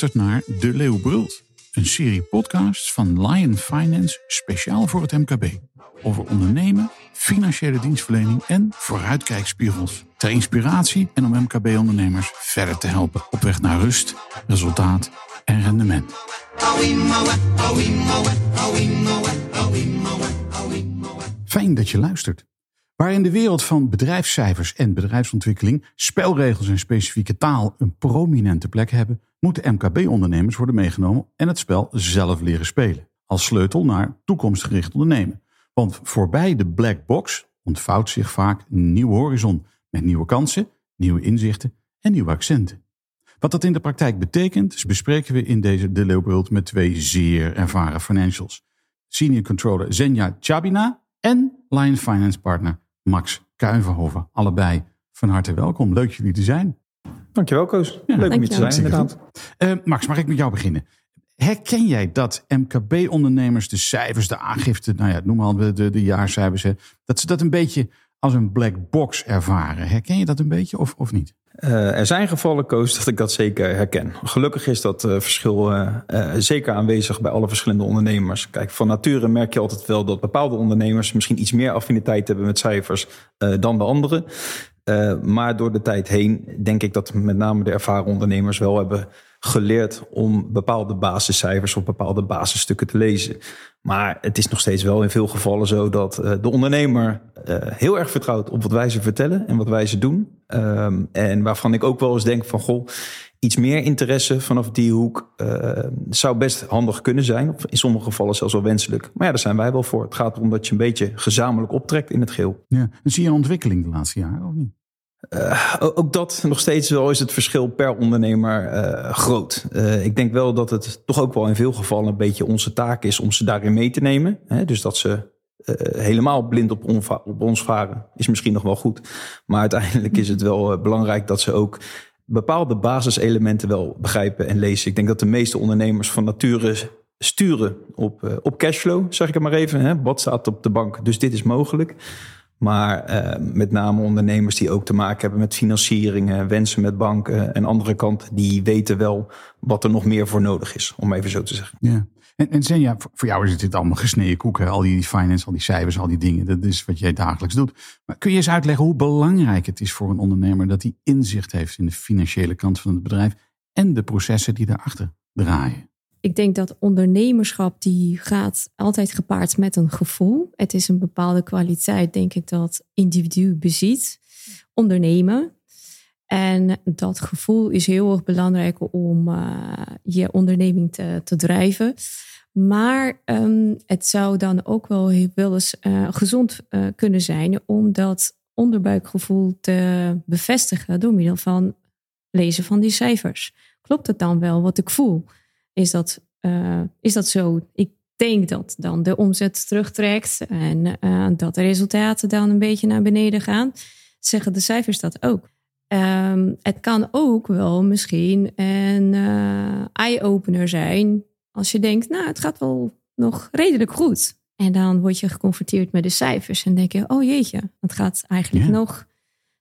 luistert naar De Leeuw Brult, een serie podcasts van Lion Finance speciaal voor het MKB. Over ondernemen, financiële dienstverlening en vooruitkijkspiegels. Ter inspiratie en om MKB-ondernemers verder te helpen op weg naar rust, resultaat en rendement. Fijn dat je luistert. Waar in de wereld van bedrijfscijfers en bedrijfsontwikkeling spelregels en specifieke taal een prominente plek hebben, moeten MKB-ondernemers worden meegenomen en het spel zelf leren spelen. Als sleutel naar toekomstgericht ondernemen. Want voorbij de black box ontvouwt zich vaak een nieuwe horizon met nieuwe kansen, nieuwe inzichten en nieuwe accenten. Wat dat in de praktijk betekent, bespreken we in deze De Leeuwbrult met twee zeer ervaren financials. Senior Controller Zenja Chabina en Lion Finance Partner Max Kuivenhoven. Allebei van harte welkom. Leuk jullie te zijn. Dankjewel Koos. Ja, Leuk om hier te zijn inderdaad. Uh, Max, mag ik met jou beginnen? Herken jij dat MKB-ondernemers de cijfers, de aangifte, nou ja, noem maar de, de, de jaarcijfers, hè, dat ze dat een beetje als een black box ervaren? Herken je dat een beetje of, of niet? Uh, er zijn gevallen, Koos, dat ik dat zeker herken. Gelukkig is dat uh, verschil uh, zeker aanwezig bij alle verschillende ondernemers. Kijk, van nature merk je altijd wel dat bepaalde ondernemers misschien iets meer affiniteit hebben met cijfers dan de anderen. maar door de tijd heen denk ik dat met name de ervaren ondernemers wel hebben geleerd om bepaalde basiscijfers of bepaalde basisstukken te lezen. Maar het is nog steeds wel in veel gevallen zo dat uh, de ondernemer uh, heel erg vertrouwt op wat wij ze vertellen en wat wij ze doen. Um, en waarvan ik ook wel eens denk van goh, iets meer interesse vanaf die hoek uh, zou best handig kunnen zijn. Of in sommige gevallen zelfs wel wenselijk. Maar ja, daar zijn wij wel voor. Het gaat erom dat je een beetje gezamenlijk optrekt in het geheel. Ja, en zie je een ontwikkeling de laatste jaren of niet? Uh, ook dat nog steeds wel is het verschil per ondernemer uh, groot. Uh, ik denk wel dat het toch ook wel in veel gevallen een beetje onze taak is om ze daarin mee te nemen. Hè? Dus dat ze helemaal blind op, op, ons varen is misschien nog wel goed. Maar uiteindelijk is het wel belangrijk dat ze ook bepaalde basiselementen wel begrijpen en lezen. Ik denk dat de meeste ondernemers van nature sturen op, op cashflow, zeg ik het maar even. Hè? Wat staat op de bank? Dus dit is mogelijk. Maar uh, met name ondernemers die ook te maken hebben met financieringen, wensen met banken en andere kant, die weten wel wat er nog meer voor nodig is, om even zo te zeggen. Ja. En, en voor jou is het dit allemaal gesneden koek, al die finance, al die cijfers, al die dingen. Dat is wat jij dagelijks doet. Maar kun je eens uitleggen hoe belangrijk het is voor een ondernemer dat hij inzicht heeft in de financiële kant van het bedrijf en de processen die daarachter draaien? Ik denk dat ondernemerschap die gaat altijd gepaard met een gevoel. Het is een bepaalde kwaliteit, denk ik, dat individu beziet. Ondernemen. En dat gevoel is heel erg belangrijk om uh, je onderneming te, te drijven. Maar um, het zou dan ook wel, wel eens uh, gezond uh, kunnen zijn om dat onderbuikgevoel te bevestigen door middel van lezen van die cijfers. Klopt het dan wel wat ik voel? Is dat, uh, is dat zo. Ik denk dat dan de omzet terugtrekt en uh, dat de resultaten dan een beetje naar beneden gaan. Zeggen de cijfers dat ook. Um, het kan ook wel misschien een uh, eye-opener zijn als je denkt, nou, het gaat wel nog redelijk goed. En dan word je geconfronteerd met de cijfers en denk je, oh jeetje, het gaat eigenlijk ja. nog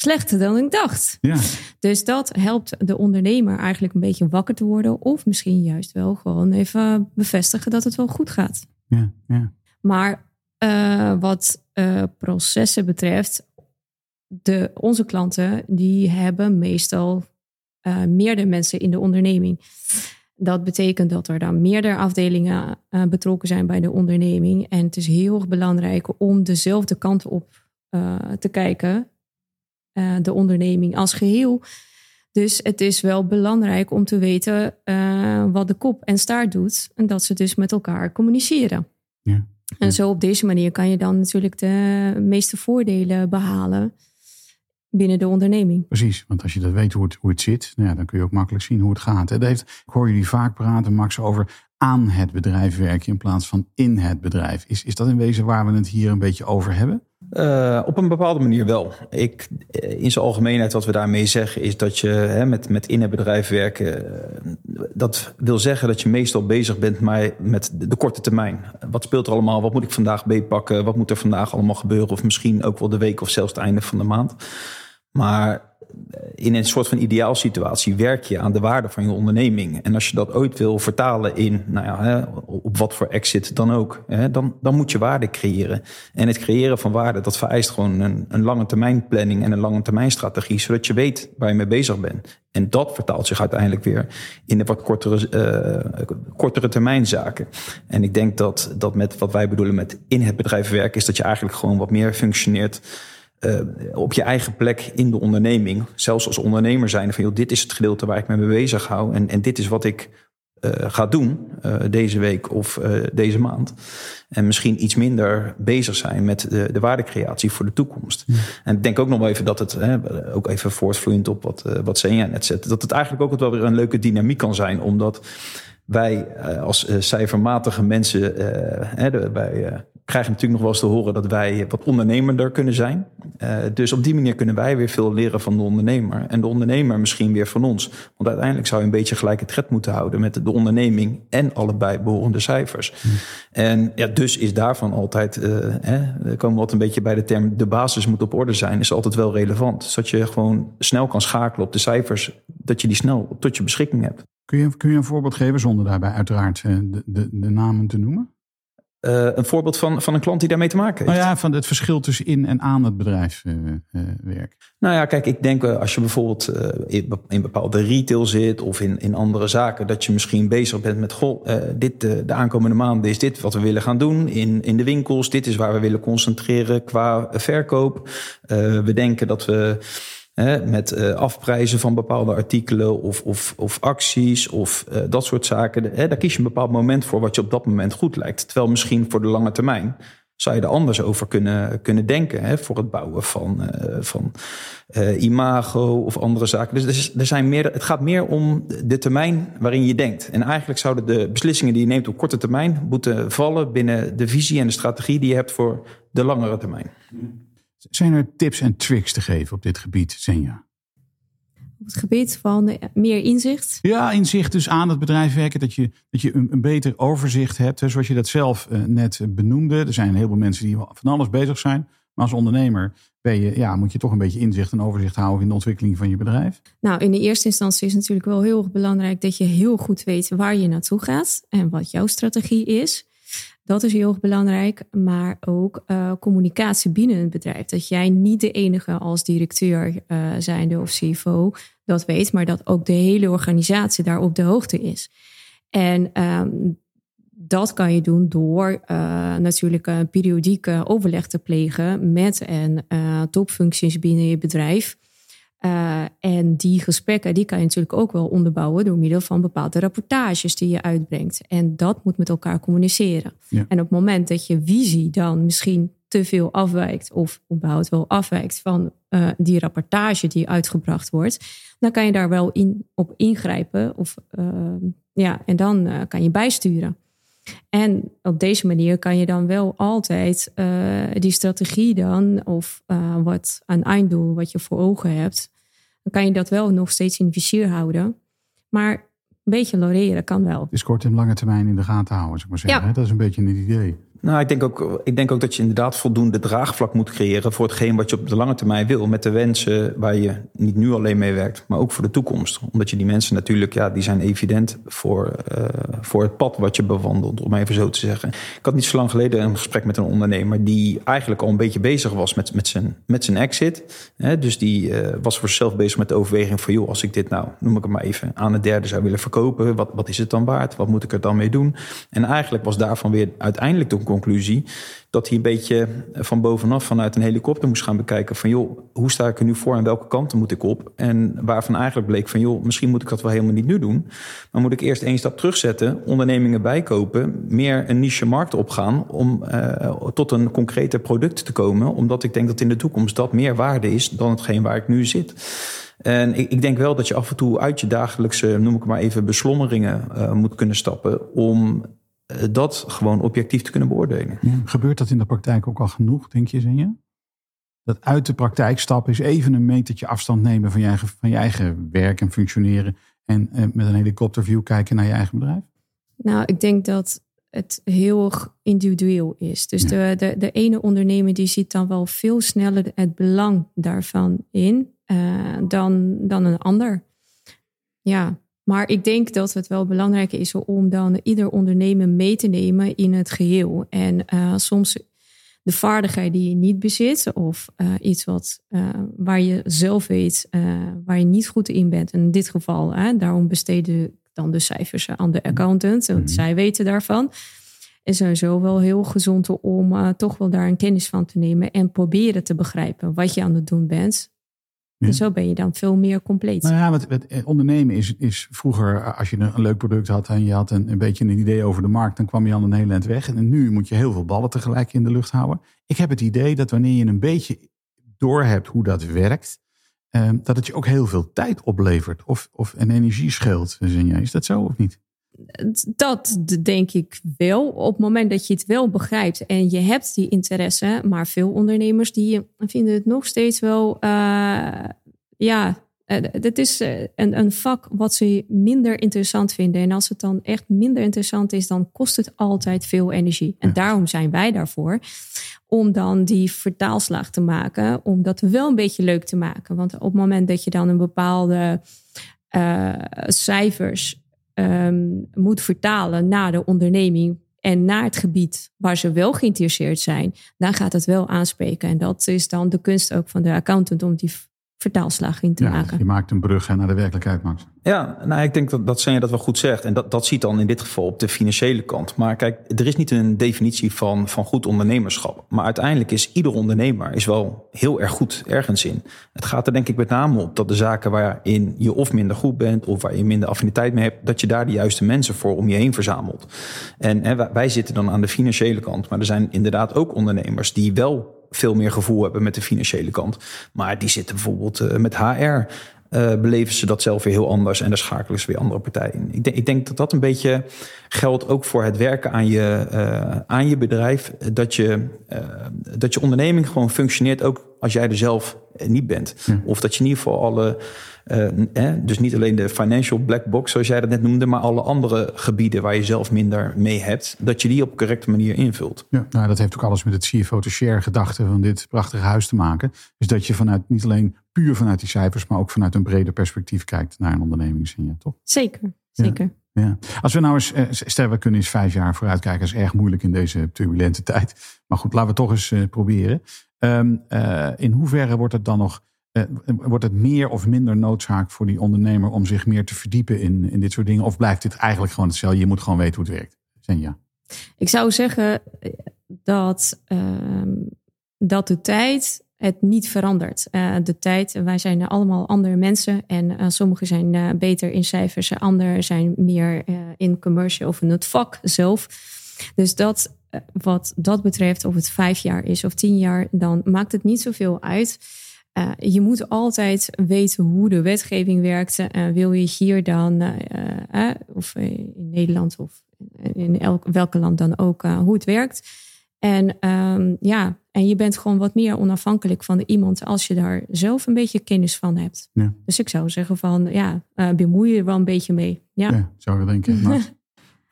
slechter dan ik dacht. Ja. Dus dat helpt de ondernemer eigenlijk een beetje wakker te worden. Of misschien juist wel gewoon even bevestigen dat het wel goed gaat. Ja, ja. Maar uh, wat uh, processen betreft, de, onze klanten die hebben meestal uh, meerdere mensen in de onderneming. Dat betekent dat er dan meerdere afdelingen betrokken zijn bij de onderneming. En het is heel erg belangrijk om dezelfde kant op te kijken uh, de onderneming als geheel. Dus het is wel belangrijk om te weten uh, wat de kop en staart doet. En dat ze dus met elkaar communiceren. Ja. En zo op deze manier kan je dan natuurlijk de meeste voordelen behalen binnen de onderneming. Precies, want als je dat weet hoe het, hoe het zit, nou ja, dan kun je ook makkelijk zien hoe het gaat. Het heeft, ik hoor jullie vaak praten, Max, over aan het bedrijf werken in plaats van in het bedrijf. Is, is dat in wezen waar we het hier een beetje over hebben? Uh, op een bepaalde manier wel. Ik, in zijn algemeenheid, wat we daarmee zeggen, is dat je hè, met, met in het bedrijf werken. Dat wil zeggen dat je meestal bezig bent maar met de, de korte termijn. Wat speelt er allemaal? Wat moet ik vandaag beetpakken? Wat moet er vandaag allemaal gebeuren? Of misschien ook wel de week of zelfs het einde van de maand. Maar in een soort van ideaalsituatie werk je aan de waarde van je onderneming. En als je dat ooit wil vertalen in, nou ja, op wat voor exit dan ook, dan, dan moet je waarde creëren. En het creëren van waarde, dat vereist gewoon een, een lange termijn planning en een lange termijn strategie, zodat je weet waar je mee bezig bent. En dat vertaalt zich uiteindelijk weer in de wat kortere, uh, kortere termijn zaken. En ik denk dat, dat met wat wij bedoelen met in het bedrijf werken, is dat je eigenlijk gewoon wat meer functioneert uh, op je eigen plek in de onderneming. Zelfs als ondernemer zijn van joh, dit is het gedeelte waar ik me mee bezig hou. En, en dit is wat ik uh, ga doen uh, deze week of deze maand. En misschien iets minder bezig zijn met de, de waardecreatie voor de toekomst. En ik denk ook nog wel even dat het, hè, ook even voortvloeiend op wat, wat Senja net zet, dat het eigenlijk ook wel weer een leuke dynamiek kan zijn. Omdat wij als cijfermatige mensen, hè, wij krijgen natuurlijk nog wel eens te horen dat wij wat ondernemender kunnen zijn. Uh, dus op die manier kunnen wij weer veel leren van de ondernemer. En de ondernemer misschien weer van ons. Want uiteindelijk zou je een beetje gelijke tred moeten houden met de onderneming en allebei behorende cijfers. En ja, dus is daarvan altijd, uh, hè, we komen wat een beetje bij de term de basis moet op orde zijn, is altijd wel relevant. Zodat je gewoon snel kan schakelen op de cijfers, dat je die snel tot je beschikking hebt. Kun je, kun je een voorbeeld geven zonder daarbij uiteraard eh, de, de, de namen te noemen? Uh, een voorbeeld van, van een klant die daarmee te maken heeft? Nou ja, van het verschil tussen in en aan het bedrijfswerk. Uh, uh, nou ja, kijk, ik denk als je bijvoorbeeld in, in, bepaalde retail zit of in, in andere zaken, dat je misschien bezig bent met, goh, dit, de aankomende maanden is dit wat we willen gaan doen in, in de winkels. Dit is waar we willen concentreren qua verkoop. we denken dat we met uh, afprijzen van bepaalde artikelen of, of, of acties of uh, dat soort zaken. Hè, daar kies je een bepaald moment voor wat je op dat moment goed lijkt. Terwijl misschien voor de lange termijn zou je er anders over kunnen, kunnen denken. Hè, voor het bouwen van, uh, van imago of andere zaken. Dus er zijn meer, het gaat meer om de termijn waarin je denkt. En eigenlijk zouden de beslissingen die je neemt op korte termijn moeten vallen binnen de visie en de strategie die je hebt voor de langere termijn. Zijn er tips en tricks te geven op dit gebied, Senja? Op het gebied van meer inzicht? Ja, inzicht dus aan het bedrijf werken. Dat je, dat je een, een beter overzicht hebt. Hè, zoals je dat zelf uh, net benoemde. Er zijn heel veel mensen die van alles bezig zijn. Maar als ondernemer ben je, ja, moet je toch een beetje inzicht en overzicht houden in de ontwikkeling van je bedrijf. Nou, in de eerste instantie is het natuurlijk wel heel erg belangrijk dat je heel goed weet waar je naartoe gaat en wat jouw strategie is. Dat is heel erg belangrijk, maar ook uh, communicatie binnen het bedrijf. Dat jij niet de enige als directeur uh, zijnde of CFO dat weet, maar dat ook de hele organisatie daar op de hoogte is. En um, dat kan je doen door uh, natuurlijk een periodieke overleg te plegen met en topfuncties binnen je bedrijf. Uh, en die gesprekken die kan je natuurlijk ook wel onderbouwen door middel van bepaalde rapportages die je uitbrengt. En dat moet met elkaar communiceren. Ja. En op het moment dat je visie dan misschien te veel afwijkt of überhaupt wel afwijkt van uh, die rapportage die uitgebracht wordt, dan kan je daar wel in, op ingrijpen of, uh, ja, en dan kan je bijsturen. En op deze manier kan je dan wel altijd uh, die strategie dan, of uh, wat een einddoel wat je voor ogen hebt, dan kan je dat wel nog steeds in vizier houden. Maar een beetje loreren kan wel. Dus kort en lange termijn in de gaten houden, zou ik maar zeggen. Ja. Dat is een beetje een idee. Nou, ik denk, ook, ik denk ook dat je inderdaad voldoende draagvlak moet creëren voor hetgeen wat je op de lange termijn wil. Met de wensen waar je niet nu alleen mee werkt, maar ook voor de toekomst. Omdat je die mensen natuurlijk, ja, die zijn evident voor, uh, voor het pad wat je bewandelt, om even zo te zeggen. Ik had niet zo lang geleden een gesprek met een ondernemer die eigenlijk al een beetje bezig was met, met, zijn, met zijn exit. Hè, dus die uh, was voor zichzelf bezig met de overweging van, joh, als ik dit nou, noem ik het maar even, aan het derde zou willen verkopen, wat, wat is het dan waard? Wat moet ik er dan mee doen? En eigenlijk was daarvan weer uiteindelijk de conclusie dat hij een beetje van bovenaf vanuit een helikopter moest gaan bekijken van joh, hoe sta ik er nu voor en welke kanten moet ik op? En waarvan eigenlijk bleek van joh, misschien moet ik dat wel helemaal niet nu doen. Maar moet ik eerst één stap terugzetten, ondernemingen bijkopen, meer een niche markt opgaan om uh, tot een concreter product te komen. Omdat ik denk dat in de toekomst dat meer waarde is dan hetgeen waar ik nu zit. En ik, denk wel dat je af en toe uit je dagelijkse, noem ik maar even, beslommeringen uh, moet kunnen stappen om eh, dat gewoon objectief te kunnen beoordelen. Ja, gebeurt dat in de praktijk ook al genoeg, denk je, Zinje? Dat uit de praktijk stappen is even een metertje afstand nemen van je eigen, van je eigen werk en functioneren. En eh, met een helikopterview kijken naar je eigen bedrijf? Nou, ik denk dat het heel individueel is. Dus de, de, de ene ondernemer die ziet dan wel veel sneller het belang daarvan in. dan, dan een ander. Ja, maar ik denk dat het wel belangrijk is om dan ieder ondernemer mee te nemen in het geheel. En soms de vaardigheid die je niet bezit of iets wat, waar je zelf weet waar je niet goed in bent. in dit geval, daarom besteden dan de cijfers aan de accountant, want mhm. zij weten daarvan. En sowieso wel heel gezond om toch wel daar een kennis van te nemen en proberen te begrijpen wat je aan het doen bent. En zo ben je dan veel meer compleet. Nou ja, wat, eh, ondernemen is, is vroeger, eh, als je een, leuk product had en je had een, een beetje een idee over de markt, dan kwam je al een hele eind weg. En nu moet je heel veel ballen tegelijk in de lucht houden. Ik heb het idee dat wanneer je een beetje doorhebt hoe dat werkt, Ehm, dat het je ook heel veel tijd oplevert of, of een energie scheelt. Is dat zo of niet? Dat denk ik wel. Op het moment dat je het wel begrijpt en je hebt die interesse, maar veel ondernemers die vinden het nog steeds wel, uh, ja, het is eh, een, een vak wat ze minder interessant vinden. En als het dan echt minder interessant is, dan kost het altijd veel energie. En daarom zijn wij daarvoor om dan die vertaalslag te maken, om dat wel een beetje leuk te maken. Want op het moment dat je dan een bepaalde uh, cijfers um, moet vertalen naar de onderneming en naar het gebied waar ze wel geïnteresseerd zijn, dan gaat het wel aanspreken. En dat is dan de kunst ook van de accountant om die vertaalslag in te ja, maken. Je maakt een brug naar de werkelijkheid, Max. Ja, nou, ik denk dat, dat Senja dat wel goed zegt. En dat, dat ziet dan in dit geval op de financiële kant. Maar kijk, er is niet een definitie van, van goed ondernemerschap. Maar uiteindelijk is ieder ondernemer is wel heel erg goed ergens in. Het gaat er denk ik met name op dat de zaken waarin je of minder goed bent... of waar je minder affiniteit mee hebt... dat je daar de juiste mensen voor om je heen verzamelt. En hè, wij zitten dan aan de financiële kant. Maar er zijn inderdaad ook ondernemers die wel veel meer gevoel hebben met de financiële kant. Maar die zitten bijvoorbeeld uh, met HR. Uh, beleven ze dat zelf weer heel anders en daar schakelen ze weer andere partijen in. Ik denk, ik denk dat dat een beetje geldt ook voor het werken aan je, uh, aan je bedrijf. Dat je, dat je onderneming gewoon functioneert ook als jij er zelf niet bent. Of dat je in ieder geval alle uh, dus niet alleen de financial black box, zoals jij dat net noemde, maar alle andere gebieden waar je zelf minder mee hebt, dat je die op correcte manier invult. Ja, nou, dat heeft ook alles met het CFO to share gedachte van dit prachtige huis te maken. Dus dat je vanuit niet alleen puur vanuit die cijfers, maar ook vanuit een breder perspectief kijkt naar een onderneming, ja, toch? Zeker, zeker. Ja. Als we nou eens, eh, stel we kunnen eens vijf jaar vooruit kijken, is erg moeilijk in deze turbulente tijd. Maar goed, laten we toch eens uh, proberen. Um, uh, in hoeverre wordt het dan nog uh, wordt het meer of minder noodzaak voor die ondernemer om zich meer te verdiepen in, in dit soort dingen? Of blijft dit eigenlijk gewoon hetzelfde? Je moet gewoon weten hoe het werkt. Senja. Ik zou zeggen dat, uh, dat de tijd het niet verandert. De tijd, wij zijn allemaal andere mensen en sommigen zijn beter in cijfers, anderen zijn meer in commercial of in het vak zelf. Dus dat, wat dat betreft, of het vijf jaar is of tien jaar, dan maakt het niet zoveel uit. Uh, je moet altijd weten hoe de wetgeving werkt. Uh, wil je hier dan, uh, of in Nederland of in elk, welke land dan ook, hoe het werkt. En um, ja, en je bent gewoon wat meer onafhankelijk van iemand als je daar zelf een beetje kennis van hebt. Ja. Dus ik zou zeggen van ja, bemoei je er wel een beetje mee. Ja, ja zou ik denken.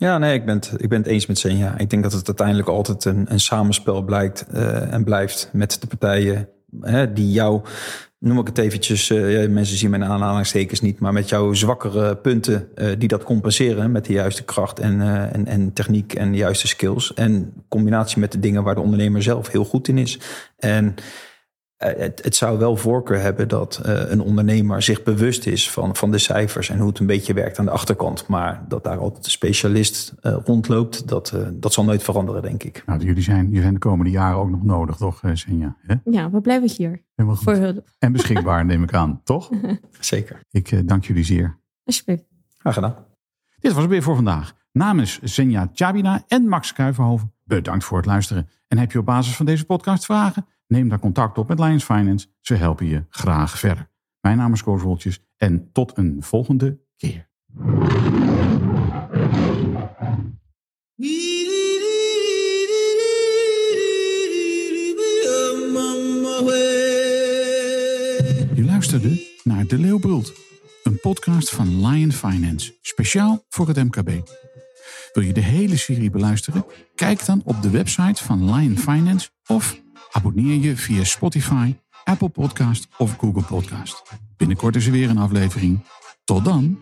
Ja, nee, ik ben, het, ik ben het eens met Senja. Ik denk dat het uiteindelijk altijd een, een samenspel blijkt en blijft met de partijen hè, die jou, noem ik het eventjes, uh, mensen zien mijn aanhalingstekens niet, maar met jouw zwakkere punten uh, die dat compenseren met de juiste kracht en, en, en techniek en de juiste skills. En combinatie met de dingen waar de ondernemer zelf heel goed in is. En eh, het, het, zou wel voorkeur hebben dat uh, een ondernemer zich bewust is van, van de cijfers en hoe het een beetje werkt aan de achterkant. Maar dat daar altijd een specialist uh, rondloopt, dat, dat zal nooit veranderen, denk ik. Nou, jullie zijn, jullie zijn de komende jaren ook nog nodig, toch, Senja? Hè? Ja, we blijven hier. Voor hulp. En beschikbaar, neem ik aan, toch? Zeker. Ik dank jullie zeer. Alsjeblieft. Graag gedaan. Dit was het weer voor vandaag. Namens Senja Chabina en Max Kuiverhoven, bedankt voor het luisteren. En heb je op basis van deze podcast vragen? Neem daar contact op met Lions Finance. Ze helpen je graag verder. Mijn naam is Koos Woltjes en tot een volgende keer. Je luisterde naar De Leeuwbult, een podcast van Lion Finance, speciaal voor het MKB. Wil je de hele serie beluisteren? Kijk dan op de website van Lion Finance of Abonneer je via Spotify, Apple Podcast of Google Podcast. Binnenkort is er weer een aflevering. Tot dan!